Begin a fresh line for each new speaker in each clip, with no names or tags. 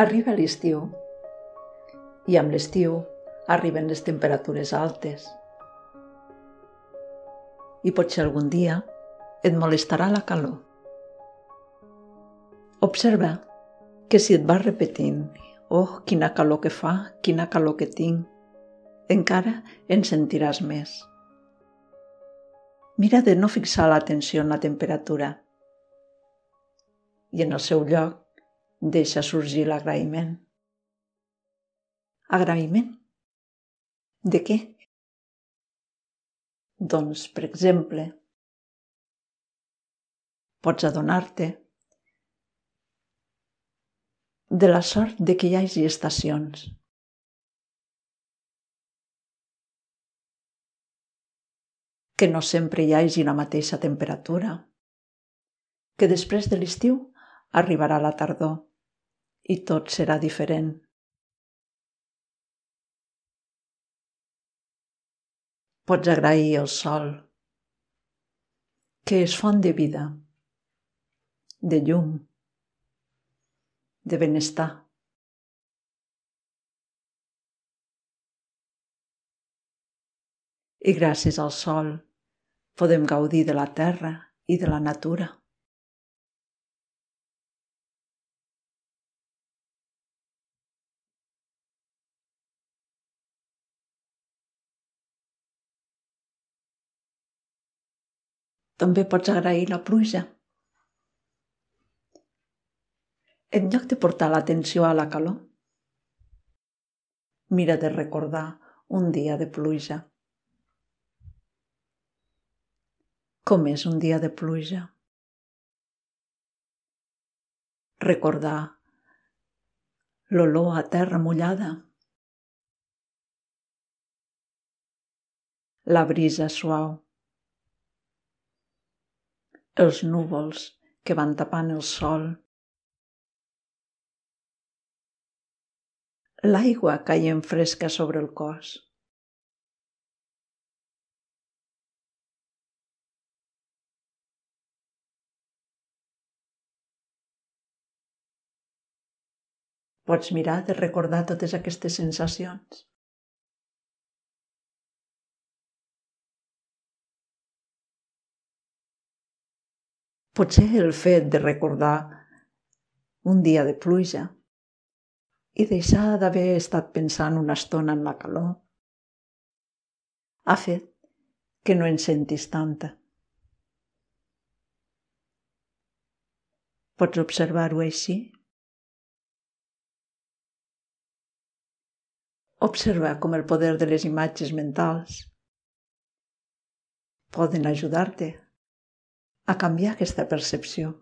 Arriba l'estiu i amb l'estiu arriben les temperatures altes. I potser algun dia et molestarà la calor. Observa que si et vas repetint «Oh, quina calor que fa, quina calor que tinc», encara en sentiràs més. Mira de no fixar l'atenció en la temperatura i en el seu lloc deixa sorgir l'agraïment. Agraïment? De què? Doncs, per exemple, pots adonar-te de la sort de que hi hagi estacions. Que no sempre hi hagi la mateixa temperatura. Que després de l'estiu arribarà la tardor i tot serà diferent. Pots agrair el sol, que és font de vida, de llum, de benestar. I gràcies al sol podem gaudir de la terra i de la natura. També pots agrair la pluja. En lloc de portar l'atenció a la calor, mira de recordar un dia de pluja. Com és un dia de pluja? Recordar l'olor a terra mullada, la brisa suau, els núvols que van tapant el sol. L'aigua caient fresca sobre el cos. Pots mirar de recordar totes aquestes sensacions. Potser el fet de recordar un dia de pluja i deixar d'haver estat pensant una estona en la calor ha fet que no en sentis tanta. Pots observar-ho així? Observa com el poder de les imatges mentals poden ajudar-te a canviar aquesta percepció.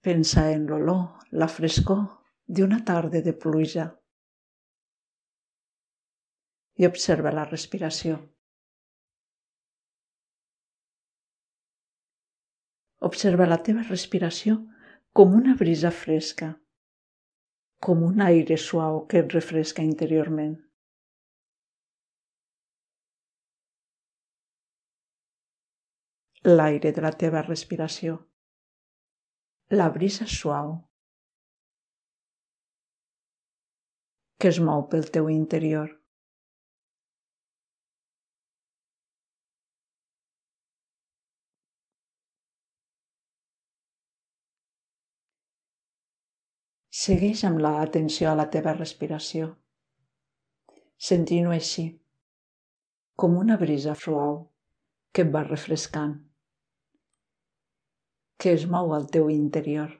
Pensa en l'olor, la frescor d'una tarda de pluja i observa la respiració. Observa la teva respiració com una brisa fresca, com un aire suau que et refresca interiorment. L'aire de la teva respiració, la brisa suau. Que es mou pel teu interior. Segueix amb l'atenció a la teva respiració, sentint-ho així, com una brisa suau que et va refrescant que es mou al teu interior.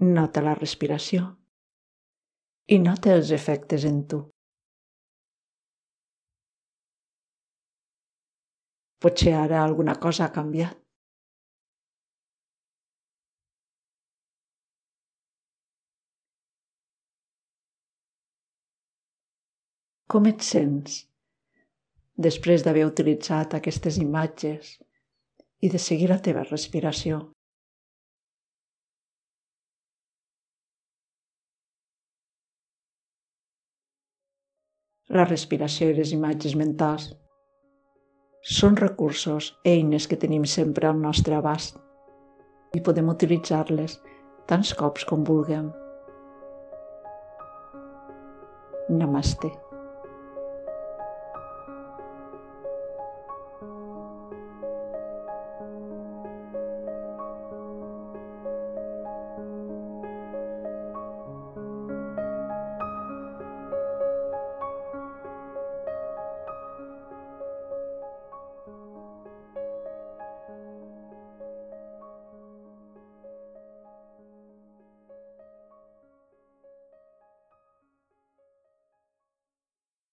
Nota la respiració i nota els efectes en tu. Potser ara alguna cosa ha canviat. Com et sents després d'haver utilitzat aquestes imatges i de seguir la teva respiració. La respiració i les imatges mentals són recursos, eines que tenim sempre al nostre abast i podem utilitzar-les tants cops com vulguem. Namaste.